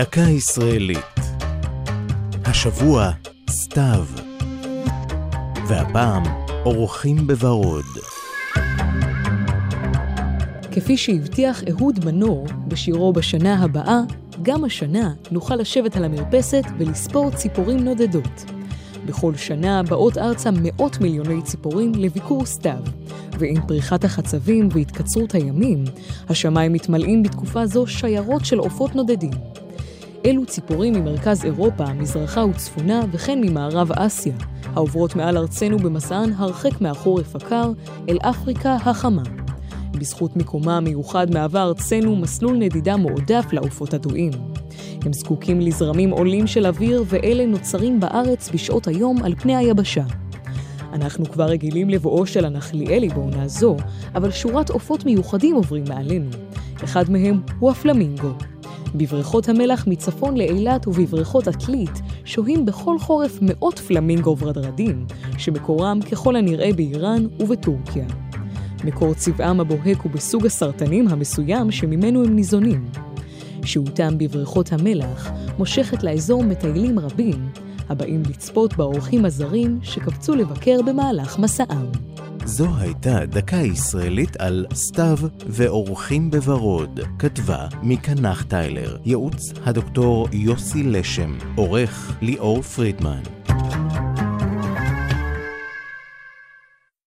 דקה ישראלית. השבוע סתיו. והפעם אורחים בוורוד. כפי שהבטיח אהוד מנור בשירו בשנה הבאה, גם השנה נוכל לשבת על המרפסת ולספור ציפורים נודדות. בכל שנה באות ארצה מאות מיליוני ציפורים לביקור סתיו, ועם פריחת החצבים והתקצרות הימים, השמיים מתמלאים בתקופה זו שיירות של עופות נודדים. אלו ציפורים ממרכז אירופה, מזרחה וצפונה, וכן ממערב אסיה, העוברות מעל ארצנו במסען הרחק מהחורף הקר אל אפריקה החמה. בזכות מיקומה המיוחד מהווה ארצנו מסלול נדידה מועדף לעופות הדואים. הם זקוקים לזרמים עולים של אוויר, ואלה נוצרים בארץ בשעות היום על פני היבשה. אנחנו כבר רגילים לבואו של הנחליאלי בעונה זו, אבל שורת עופות מיוחדים עוברים מעלינו. אחד מהם הוא הפלמינגו. בבריכות המלח מצפון לאילת ובבריכות עתלית שוהים בכל חורף מאות פלמינגו ורדרדים, שמקורם ככל הנראה באיראן ובטורקיה. מקור צבעם הבוהק הוא בסוג הסרטנים המסוים שממנו הם ניזונים. שהותם בבריכות המלח מושכת לאזור מטיילים רבים, הבאים לצפות באורחים הזרים שקפצו לבקר במהלך מסעם. זו הייתה דקה ישראלית על סתיו ואורחים בוורוד. כתבה מקנח טיילר, ייעוץ הדוקטור יוסי לשם, עורך ליאור פרידמן.